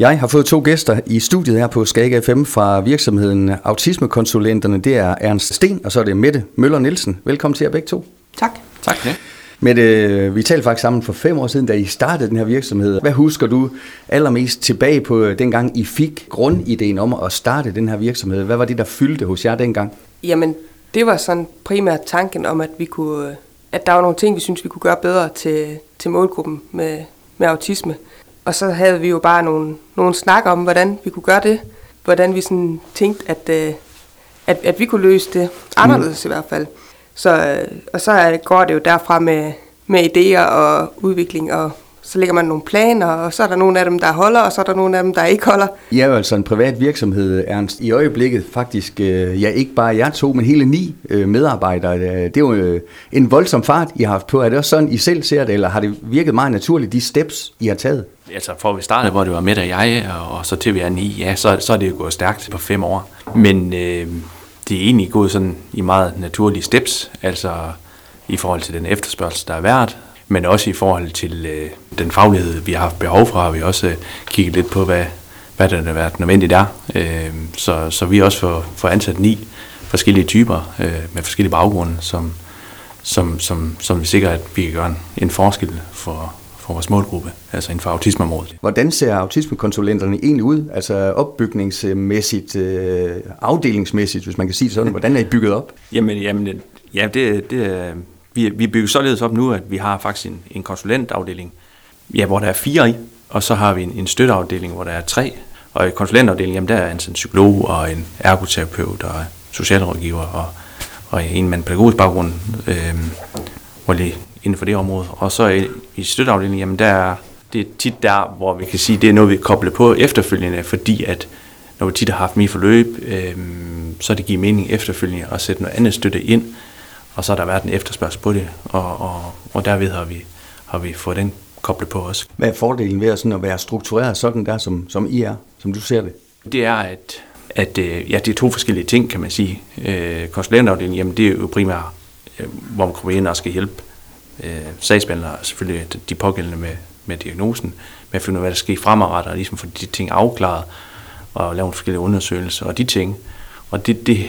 Jeg har fået to gæster i studiet her på Skag FM fra virksomheden Autismekonsulenterne. Det er Ernst Sten, og så er det Mette Møller Nielsen. Velkommen til jer begge to. Tak. Tak. Ja. Mette, vi talte faktisk sammen for fem år siden, da I startede den her virksomhed. Hvad husker du allermest tilbage på dengang, I fik grundideen om at starte den her virksomhed? Hvad var det, der fyldte hos jer dengang? Jamen, det var sådan primært tanken om, at vi kunne, at der var nogle ting, vi synes vi kunne gøre bedre til, til målgruppen med, med autisme. Og så havde vi jo bare nogle, nogle snak om, hvordan vi kunne gøre det. Hvordan vi sådan tænkte, at, øh, at, at vi kunne løse det anderledes mm. i hvert fald. Så, øh, og så går det jo derfra med, med idéer og udvikling, og så lægger man nogle planer, og så er der nogle af dem, der holder, og så er der nogle af dem, der ikke holder. I er jo altså en privat virksomhed, Ernst. I øjeblikket faktisk, øh, ja ikke bare jer to, men hele ni øh, medarbejdere. Det er jo en voldsom fart, I har haft på. Er det også sådan, I selv ser det, eller har det virket meget naturligt, de steps, I har taget? Altså, for vi startede, hvor det var med og jeg, og så til vi er ni, ja, så, så er det jo gået stærkt på fem år. Men øh, det er egentlig gået sådan i meget naturlige steps, altså i forhold til den efterspørgsel, der er været, men også i forhold til øh, den faglighed, vi har haft behov for, har vi også øh, kigget lidt på, hvad, hvad der har været nødvendigt er. Øh, så, så vi også får, får ansat ni forskellige typer øh, med forskellige baggrunde, som, som, som, som vi sikrer, at vi kan gøre en, en forskel for, for vores målgruppe, altså inden for autismeområdet. Hvordan ser autismekonsulenterne egentlig ud, altså opbygningsmæssigt, øh, afdelingsmæssigt, hvis man kan sige det sådan? Hvordan er I bygget op? Jamen, jamen ja, det, det, vi, vi bygger således op nu, at vi har faktisk en, en konsulentafdeling, ja, hvor der er fire i, og så har vi en, en støtteafdeling, hvor der er tre, og i konsulentafdelingen, jamen der er en, en psykolog og en ergoterapeut og socialrådgiver og, og en med en pædagogisk baggrund, øh, hvor lige inden for det område. Og så i, i støtteafdelingen, jamen der er, det er tit der, hvor vi kan sige, det er noget, vi kobler på efterfølgende, fordi at når vi tit har haft mere forløb, øh, så det giver mening efterfølgende at sætte noget andet støtte ind, og så har der været en efterspørgsel på det, og, og, og derved har vi, har vi fået den koblet på os. Hvad er fordelen ved at, sådan at være struktureret sådan der, som, som I er, som du ser det? Det er, at, at øh, ja, det er to forskellige ting, kan man sige. Øh, konsulentafdelingen, jamen det er jo primært, øh, hvor man kommer ind og skal hjælpe øh, sagsbehandlere, selvfølgelig de pågældende med, med diagnosen, med at finde ud af, hvad der sker fremadrettet, og ligesom få de ting afklaret, og lave en forskellige undersøgelser og de ting. Og det, det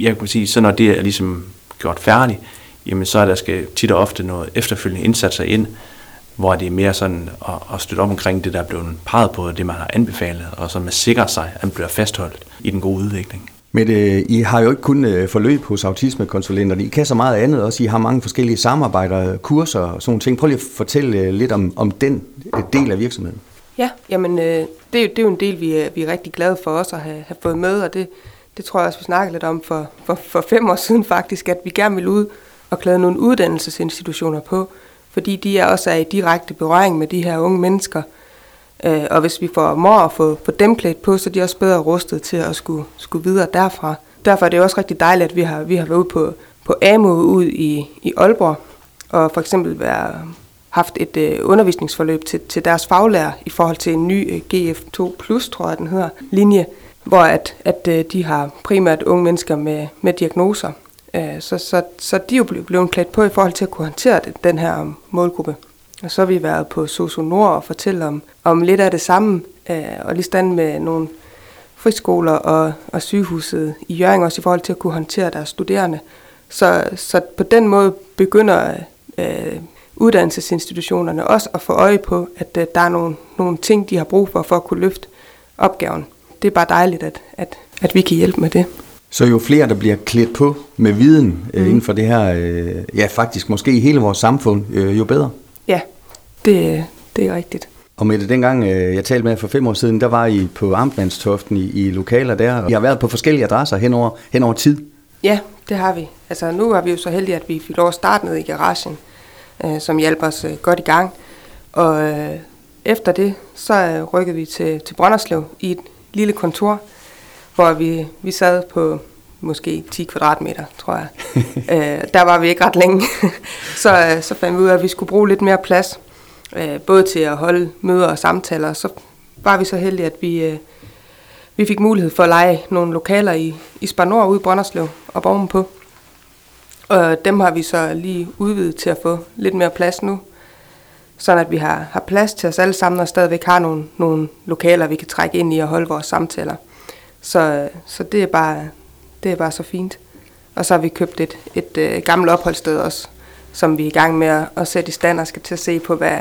jeg kan sige, så når det er ligesom gjort færdigt, jamen så er der skal tit og ofte noget efterfølgende indsatser ind, hvor det er mere sådan at, at støtte op omkring det, der er blevet peget på, det man har anbefalet, og så man sikrer sig, at man bliver fastholdt i den gode udvikling. Men øh, I har jo ikke kun øh, forløb hos autismekonsulenterne, I kan så meget andet også. I har mange forskellige samarbejder, kurser og sådan ting. Prøv lige at fortælle øh, lidt om, om den øh, del af virksomheden. Ja, jamen øh, det, er jo, det er jo en del, vi er, vi er rigtig glade for os at have, have fået med, og det, det tror jeg også, vi snakkede lidt om for, for, for fem år siden faktisk, at vi gerne vil ud og klæde nogle uddannelsesinstitutioner på, fordi de er også er i direkte berøring med de her unge mennesker. Øh, og hvis vi får mor at få, få dem klædt på, så er de også bedre rustet til at skulle, skulle videre derfra. Derfor er det også rigtig dejligt, at vi har, vi har været ude på, på AMO ud i, i Aalborg, og for eksempel være, haft et øh, undervisningsforløb til, til deres faglærer i forhold til en ny øh, GF2+, tror jeg den hedder, linje, hvor at, at øh, de har primært unge mennesker med, med diagnoser. Øh, så, så, så de er jo blevet klædt på i forhold til at kunne håndtere det, den her målgruppe. Og så har vi været på Soso Nord og fortælle om, om lidt af det samme, øh, og lige stand med nogle friskoler og, og sygehuset i Jørgen også i forhold til at kunne håndtere deres studerende. Så, så på den måde begynder øh, uddannelsesinstitutionerne også at få øje på, at øh, der er nogle, nogle ting, de har brug for, for at kunne løfte opgaven det er bare dejligt, at, at, at vi kan hjælpe med det. Så jo flere, der bliver klædt på med viden mm. inden for det her, øh, ja faktisk måske i hele vores samfund, øh, jo bedre. Ja, det, det er rigtigt. Og med det dengang, øh, jeg talte med for fem år siden, der var I på Amtmandstoften i, i lokaler der, og I har været på forskellige adresser hen over, hen over tid. Ja, det har vi. Altså nu var vi jo så heldige, at vi fik lov at starte ned i garagen, øh, som hjælper os øh, godt i gang. Og øh, efter det, så øh, rykkede vi til, til Brønderslev i et lille kontor, hvor vi, vi sad på måske 10 kvadratmeter, tror jeg. øh, der var vi ikke ret længe. så, øh, så fandt vi ud af, at vi skulle bruge lidt mere plads, øh, både til at holde møder og samtaler. Så var vi så heldige, at vi, øh, vi fik mulighed for at lege nogle lokaler i, i Spanor ude i Brønderslev og ovenpå. Og dem har vi så lige udvidet til at få lidt mere plads nu sådan at vi har, har plads til os alle sammen, og stadigvæk har nogle, nogle lokaler, vi kan trække ind i og holde vores samtaler. Så, øh, så det, er bare, det er bare så fint. Og så har vi købt et, et, et gammelt opholdssted også, som vi er i gang med at, at sætte i stand og skal til at se på, hvad,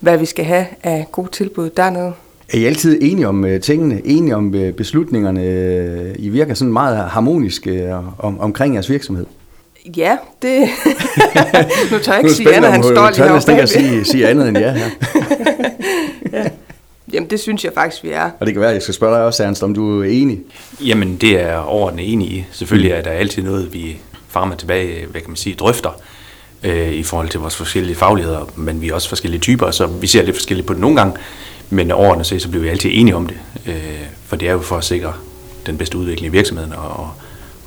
hvad vi skal have af gode tilbud dernede. Er I altid enige om øh, tingene, enige om uh, beslutningerne? I virker sådan meget harmonisk uh, om, omkring jeres virksomhed. Ja, det... nu tør jeg ikke sige andet, han står lige heroppe. ikke at sige, sige andet end ja her. ja. Jamen, det synes jeg faktisk, vi er. Og det kan være, at jeg skal spørge dig også, Ernst, om du er enig? Jamen, det er overordnet enig i. Selvfølgelig er der altid noget, vi og tilbage, hvad kan man sige, drøfter øh, i forhold til vores forskellige fagligheder, men vi er også forskellige typer, så vi ser lidt forskelligt på det nogle gange, men overordnet set, så bliver vi altid enige om det, øh, for det er jo for at sikre den bedste udvikling i virksomheden, og, og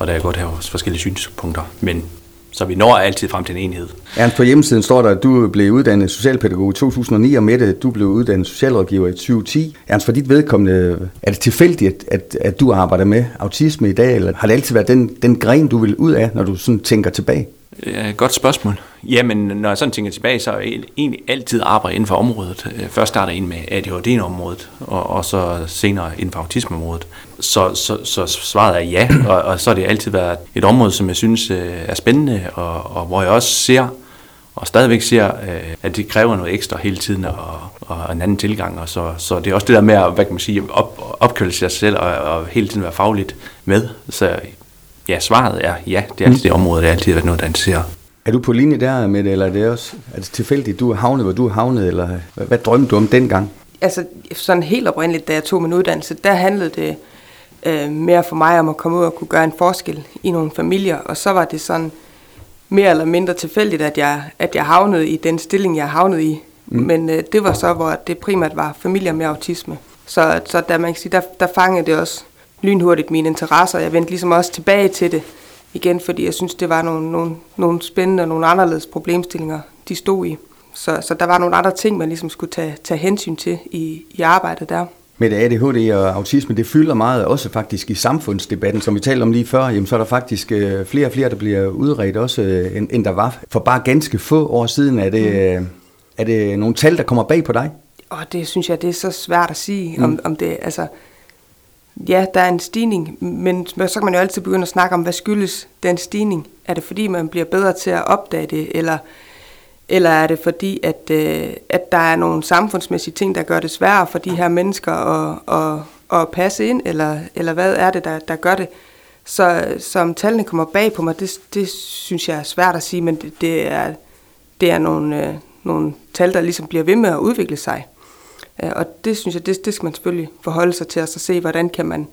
der er godt have forskellige synspunkter, men så vi når altid frem til en enhed. Ernst, på hjemmesiden står der, at du blev uddannet socialpædagog i 2009, og Mette, du blev uddannet socialrådgiver i 2010. Ernst, for dit vedkommende, er det tilfældigt, at, at du arbejder med autisme i dag, eller har det altid været den, den gren, du vil ud af, når du sådan tænker tilbage? Ja, godt spørgsmål. Jamen, når jeg sådan tænker tilbage, så er jeg egentlig altid arbejdet inden for området. Øh, først starter jeg med ADHD-området, og, og så senere inden for autismeområdet. Så, så, så svaret er ja, og, og så har det altid været et område, som jeg synes øh, er spændende, og, og hvor jeg også ser, og stadigvæk ser, øh, at det kræver noget ekstra hele tiden, og, og en anden tilgang. Og så, så det er også det der med at hvad kan man sige, op, opkvalificere sig selv, og, og hele tiden være fagligt med. Så ja, svaret er ja, det er altid det område, det har altid været noget, der interesserer. Er du på linje der med det, eller er det også er det tilfældigt, du er havnet, hvor du er havnet, eller hvad, hvad drømte du om dengang? Altså, sådan helt oprindeligt, da jeg tog min uddannelse, der handlede det øh, mere for mig om at komme ud og kunne gøre en forskel i nogle familier, og så var det sådan mere eller mindre tilfældigt, at jeg, at jeg havnede i den stilling, jeg havnede i. Mm. Men øh, det var så, hvor det primært var familier med autisme. Så, så der, man kan sige, der, der fangede det også lynhurtigt mine interesser. Jeg vendte ligesom også tilbage til det igen, fordi jeg synes, det var nogle, nogle, nogle spændende og nogle anderledes problemstillinger, de stod i. Så, så der var nogle andre ting, man ligesom skulle tage, tage hensyn til i, i arbejdet der. Med ADHD og autisme, det fylder meget også faktisk i samfundsdebatten, som vi talte om lige før, jamen, så er der faktisk øh, flere og flere, der bliver udredt også, øh, end, end der var for bare ganske få år siden. Er det, mm. Er det nogle tal, der kommer bag på dig? Og det synes jeg, det er så svært at sige, mm. om, om det, altså, ja, der er en stigning, men så kan man jo altid begynde at snakke om, hvad skyldes den stigning? Er det fordi, man bliver bedre til at opdage det, eller, eller er det fordi, at, øh, at der er nogle samfundsmæssige ting, der gør det sværere for de her mennesker at, at, at passe ind, eller, eller hvad er det, der, der gør det? Så som tallene kommer bag på mig, det, det synes jeg er svært at sige, men det, det, er, det er nogle, øh, nogle tal, der ligesom bliver ved med at udvikle sig. Øh, og det synes jeg, det, det skal man selvfølgelig forholde sig til, og så se, hvordan kan man,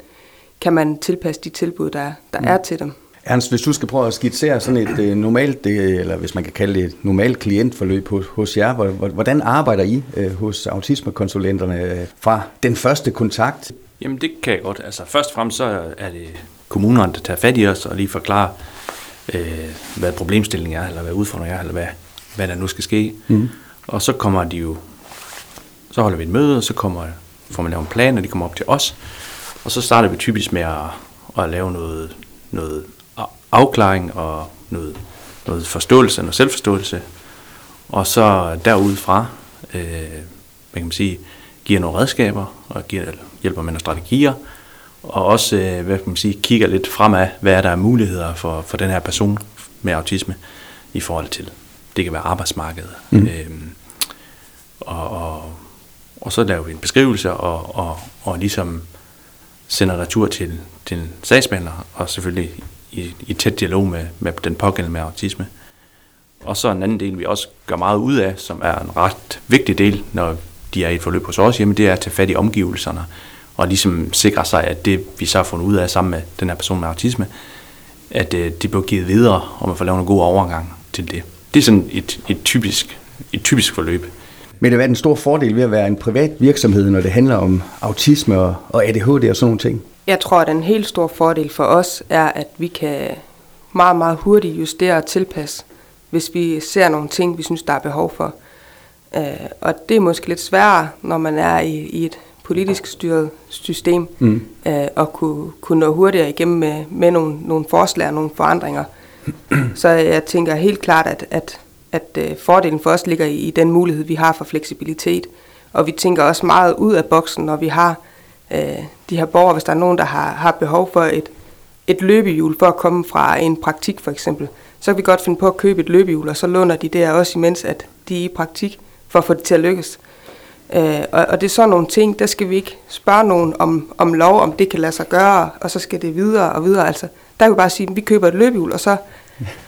kan man tilpasse de tilbud, der, der mm. er til dem. Ernst, hvis du skal prøve at skitsere sådan et øh, normalt, eller hvis man kan kalde det et normalt klientforløb hos, hos jer, hvordan arbejder I øh, hos autismekonsulenterne fra den første kontakt? Jamen det kan jeg godt. Altså først og fremmest så er det kommunerne, der tager fat i os og lige forklarer, øh, hvad problemstillingen er, eller hvad udfordringen er, eller hvad, hvad der nu skal ske. Mm. Og så kommer de jo så holder vi et møde, og så kommer, får man lavet en plan, og de kommer op til os. Og så starter vi typisk med at, at lave noget, noget afklaring og noget, noget forståelse, noget selvforståelse. Og så derudfra, øh, hvad kan man sige, giver nogle redskaber og giver, hjælper med nogle strategier. Og også, øh, hvad kan man sige, kigger lidt fremad, hvad er der af muligheder for, for den her person med autisme i forhold til, det kan være arbejdsmarkedet. Mm. Øh, og, og og så laver vi en beskrivelse og, og, og ligesom sender retur til, til sagsbehandler, og selvfølgelig i, i tæt dialog med, med den pågældende med autisme. Og så en anden del, vi også gør meget ud af, som er en ret vigtig del, når de er i et forløb hos os, hjemme, det er at tage fat i omgivelserne, og ligesom sikre sig, at det vi så har fundet ud af sammen med den her person med autisme, at øh, det bliver givet videre, og man får lavet en god overgang til det. Det er sådan et, et, typisk, et typisk forløb. Men det er en stor fordel ved at være en privat virksomhed, når det handler om autisme og, og ADHD og sådan nogle ting? Jeg tror, at en helt stor fordel for os er, at vi kan meget, meget hurtigt justere og tilpasse, hvis vi ser nogle ting, vi synes, der er behov for. Uh, og det er måske lidt sværere, når man er i, i et politisk styret system, mm. at kunne, kunne nå hurtigere igennem med, med nogle, nogle forslag og nogle forandringer. Så jeg tænker helt klart, at, at at øh, fordelen for os ligger i, i den mulighed, vi har for fleksibilitet. Og vi tænker også meget ud af boksen, når vi har øh, de her borgere, hvis der er nogen, der har, har behov for et, et løbehjul for at komme fra en praktik for eksempel. Så kan vi godt finde på at købe et løbehjul, og så låner de der også imens, at de er i praktik, for at få det til at lykkes. Øh, og, og det er sådan nogle ting, der skal vi ikke spørge nogen om, om lov, om det kan lade sig gøre, og så skal det videre og videre. Altså, der kan vi bare sige, at vi køber et løbehjul, og så,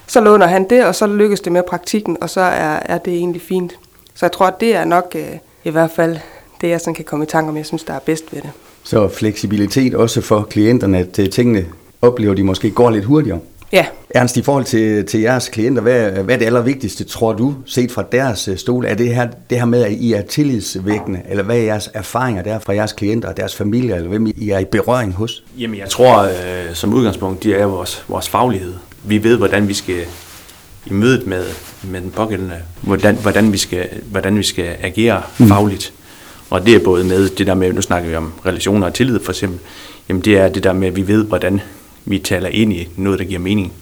så låner han det, og så lykkes det med praktikken, og så er, er det egentlig fint. Så jeg tror, at det er nok øh, i hvert fald det, jeg sådan kan komme i tanke om, jeg synes, der er bedst ved det. Så fleksibilitet også for klienterne, at øh, tingene oplever de måske går lidt hurtigere? Ja. Ernst, i forhold til, til jeres klienter, hvad, hvad er det allervigtigste, tror du, set fra deres øh, stol? Er det her, det her med, at I er tillidsvækkende, eller hvad er jeres erfaringer der fra jeres klienter og deres familie, eller hvem I er i berøring hos? Jamen, jeg tror øh, som udgangspunkt, det er vores, vores faglighed. Vi ved, hvordan vi skal i mødet med, med den pågældende, hvordan, hvordan, vi skal, hvordan vi skal agere mm. fagligt. Og det er både med det der med, nu snakker vi om relationer og tillid for eksempel, jamen det er det der med, at vi ved, hvordan vi taler ind i noget, der giver mening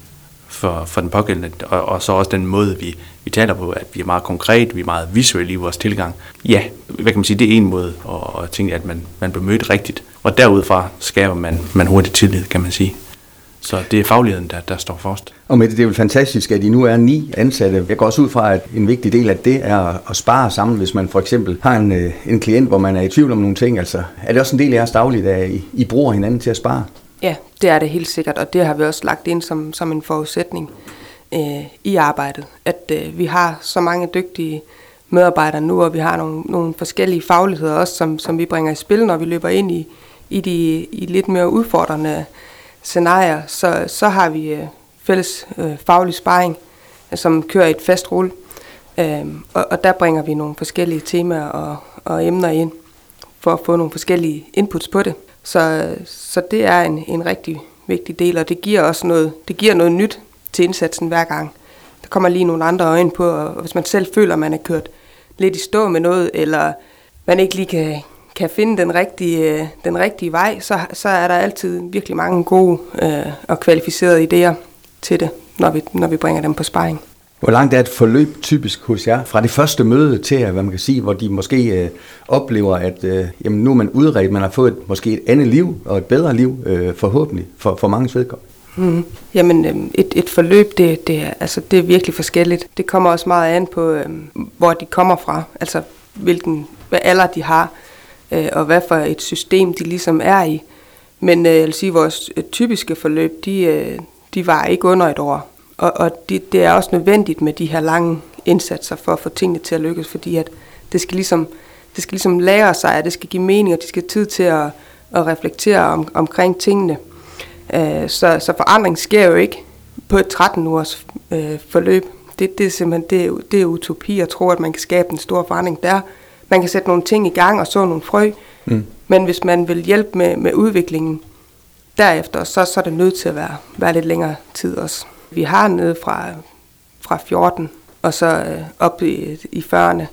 for, for den pågældende, og, og så også den måde, vi, vi taler på, at vi er meget konkret, vi er meget visuelle i vores tilgang. Ja, hvad kan man sige, det er en måde at, at tænke, at man, man bliver mødt rigtigt, og derudfra skaber man, man hurtigt tillid, kan man sige. Så det er fagligheden, der, der står først. Og med det, det er jo fantastisk, at I nu er ni ansatte. Jeg går også ud fra, at en vigtig del af det er at spare sammen, hvis man for eksempel har en, øh, en klient, hvor man er i tvivl om nogle ting. Altså, er det også en del af jeres dagligdag, at I, I bruger hinanden til at spare? Ja, det er det helt sikkert, og det har vi også lagt ind som, som en forudsætning øh, i arbejdet. At øh, vi har så mange dygtige medarbejdere nu, og vi har nogle, nogle forskellige fagligheder også, som, som vi bringer i spil, når vi løber ind i, i de i lidt mere udfordrende scenarier. Så, så har vi øh, fælles øh, faglig sparring, øh, som kører i et fast rulle. Øh, og, og der bringer vi nogle forskellige temaer og, og emner ind, for at få nogle forskellige inputs på det. Så, så det er en, en rigtig vigtig del, og det giver også noget, det giver noget nyt til indsatsen hver gang. Der kommer lige nogle andre øjne på, og hvis man selv føler, at man er kørt lidt i stå med noget, eller man ikke lige kan, kan finde den rigtige, den rigtige vej, så, så er der altid virkelig mange gode øh, og kvalificerede idéer til det, når vi, når vi bringer dem på sparring. Hvor langt er et forløb typisk hos jer? Fra det første møde til, hvad man kan sige, hvor de måske øh, oplever, at øh, jamen, nu er man udredt, man har fået et, måske et andet liv og et bedre liv, øh, forhåbentlig, for, for mange vedkommende. Mm. Jamen, øh, et, et forløb, det, det, er, altså, det er virkelig forskelligt. Det kommer også meget an på, øh, hvor de kommer fra, altså hvilken hvad alder de har, øh, og hvad for et system de ligesom er i. Men øh, jeg vil sige, vores øh, typiske forløb, de, øh, de var ikke under et år. Og, og det, det er også nødvendigt med de her lange indsatser for at få tingene til at lykkes, fordi at det skal ligesom, det skal ligesom lære sig, at det skal give mening, og de skal have tid til at, at reflektere om, omkring tingene. Øh, så, så forandring sker jo ikke på et 13 ugers øh, forløb. Det, det er simpelthen det, det er utopi at tro, at man kan skabe en stor forandring der. Man kan sætte nogle ting i gang og så nogle frø, mm. men hvis man vil hjælpe med, med udviklingen derefter, så, så er det nødt til at være, være lidt længere tid også. Vi har nede fra, fra 14 og så øh, op i, i 40'erne.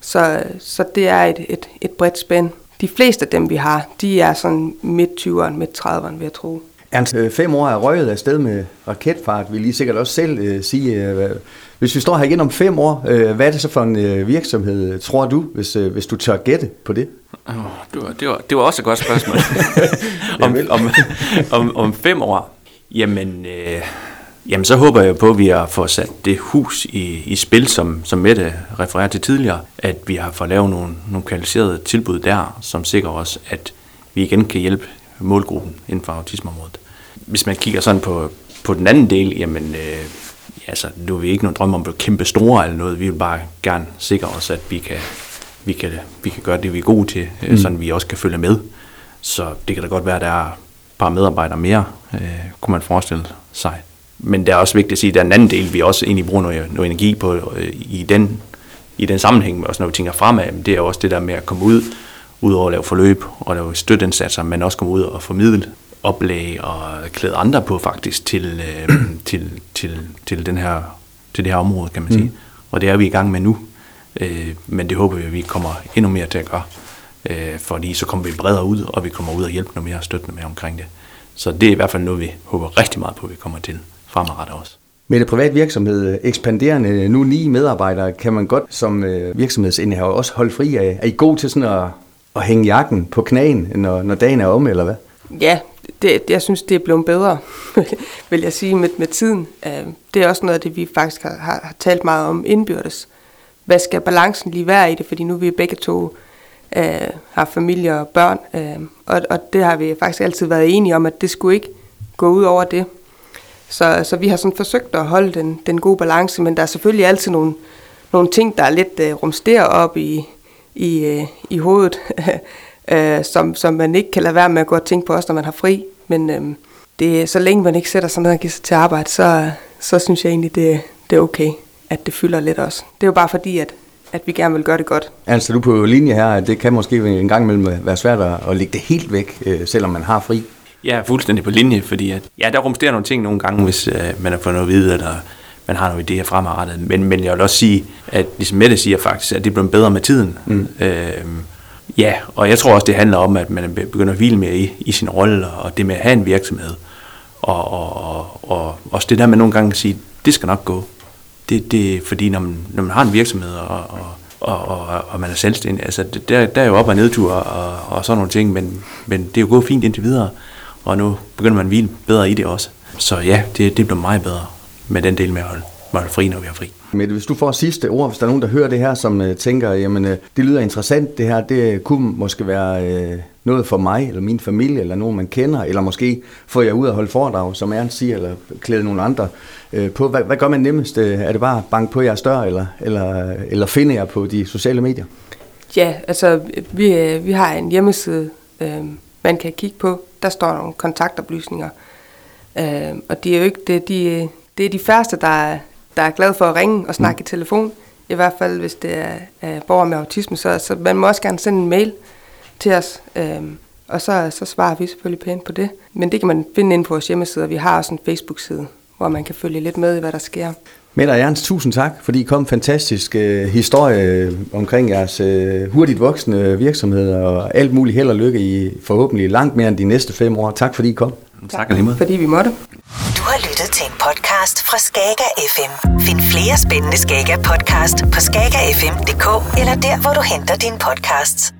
Så, så det er et, et, et bredt spænd. De fleste af dem, vi har, de er sådan midt 20'erne, midt 30'erne, vil jeg tro. Ernst, øh, fem år er røget afsted med raketfart, vil I sikkert også selv øh, sige. Øh, hvis vi står her igen om fem år, øh, hvad er det så for en øh, virksomhed, tror du, hvis, øh, hvis du tør gætte på det? Oh, det, var, det, var, det var også et godt spørgsmål. om, om, om, om fem år? Jamen, øh, Jamen, så håber jeg på, at vi har fået sat det hus i, i spil, som, som Mette refererede til tidligere, at vi har fået lavet nogle, nogle kvalificerede tilbud der, som sikrer os, at vi igen kan hjælpe målgruppen inden for autismeområdet. Hvis man kigger sådan på, på den anden del, jamen, øh, altså, nu er vi ikke nogen drømme om at blive kæmpe store eller noget. Vi vil bare gerne sikre os, at vi kan, vi kan, vi kan gøre det, vi er gode til, øh, mm. sådan vi også kan følge med. Så det kan da godt være, at der er et par medarbejdere mere, øh, kunne man forestille sig men det er også vigtigt at sige, at der er en anden del, vi også egentlig bruger noget, noget energi på øh, i den, i den sammenhæng, også når vi tænker fremad, det er også det der med at komme ud, ud over at lave forløb og lave støtteindsatser, men også komme ud og formidle oplæg og klæde andre på faktisk til, øh, til, til, til, den her, til det her område, kan man sige. Mm. Og det er vi i gang med nu, øh, men det håber vi, at vi kommer endnu mere til at gøre, øh, fordi så kommer vi bredere ud, og vi kommer ud og hjælpe noget mere og støtte noget mere omkring det. Så det er i hvert fald noget, vi håber rigtig meget på, at vi kommer til fremadrettet også. Med det privat virksomhed ekspanderende nu ni medarbejdere, kan man godt som øh, virksomhedsindehaver også holde fri af. Er I god til sådan at, at hænge jakken på knagen, når, når dagen er om, eller hvad? Ja, det, jeg synes, det er blevet bedre, vil jeg sige, med, med tiden. Øhm, det er også noget af det, vi faktisk har, har, har talt meget om indbyrdes. Hvad skal balancen lige være i det? Fordi nu er vi begge to øh, har familie og børn, øh, og, og det har vi faktisk altid været enige om, at det skulle ikke gå ud over det. Så, så vi har sådan forsøgt at holde den, den gode balance, men der er selvfølgelig altid nogle, nogle ting, der er lidt øh, rumsterer op i, i, øh, i hovedet, uh, som, som man ikke kan lade være med at gå og tænke på også, når man har fri. Men uh, det, så længe man ikke sætter sig ned og giver sig til arbejde, så, så synes jeg egentlig, det, det er okay, at det fylder lidt også. Det er jo bare fordi, at, at vi gerne vil gøre det godt. Altså du på linje her, at det kan måske en gang imellem være svært at lægge det helt væk, selvom man har fri. Jeg er fuldstændig på linje, fordi at, ja, der rumsterer nogle ting nogle gange, hvis øh, man har fået noget at vide, eller man har nogle idéer fremadrettet. Men, men jeg vil også sige, at ligesom Mette siger faktisk, at det bliver bedre med tiden. Mm. Øh, ja, og jeg tror også, det handler om, at man begynder at hvile mere i, i sin rolle, og det med at have en virksomhed. Og, og, og, og også det der med nogle gange at sige, det skal nok gå. Det, det, fordi når man, når man har en virksomhed, og, og og, og, og man er selvstændig. Altså, det, der, der er jo op- og nedtur og, og sådan nogle ting, men, men det er jo gået fint indtil videre og nu begynder man at hvile bedre i det også. Så ja, det, det bliver meget bedre med den del med at holde, med at holde fri, når vi har fri. Mette, hvis du får sidste ord, hvis der er nogen, der hører det her, som øh, tænker, jamen øh, det lyder interessant, det her, det øh, kunne måske være øh, noget for mig, eller min familie, eller nogen, man kender, eller måske får jeg ud at holde foredrag, som Ernst siger, eller klæde nogle andre øh, på. Hvad, hvad gør man nemmest? Øh, er det bare bank på jeres dør, eller, eller, eller finde jer på de sociale medier? Ja, altså vi, øh, vi har en hjemmeside, øh, man kan kigge på, der står nogle kontaktoplysninger. Øh, og det er jo ikke det, de, det er de færreste, der der er glade for at ringe og snakke mm. i telefon. I hvert fald, hvis det er, er borgere med autisme. Så, så man må også gerne sende en mail til os. Øh, og så, så svarer vi selvfølgelig pænt på det. Men det kan man finde ind på vores hjemmeside. Vi har også en Facebook-side, hvor man kan følge lidt med i, hvad der sker. Mette og Jens, tusind tak, fordi I kom en fantastisk øh, historie øh, omkring jeres øh, hurtigt voksende virksomhed og alt muligt held og lykke i forhåbentlig langt mere end de næste fem år. Tak fordi I kom. Tak, tak fordi vi måtte. Du har lyttet til en podcast fra Skager FM. Find flere spændende Skager podcast på skagerfm.dk eller der, hvor du henter dine podcasts.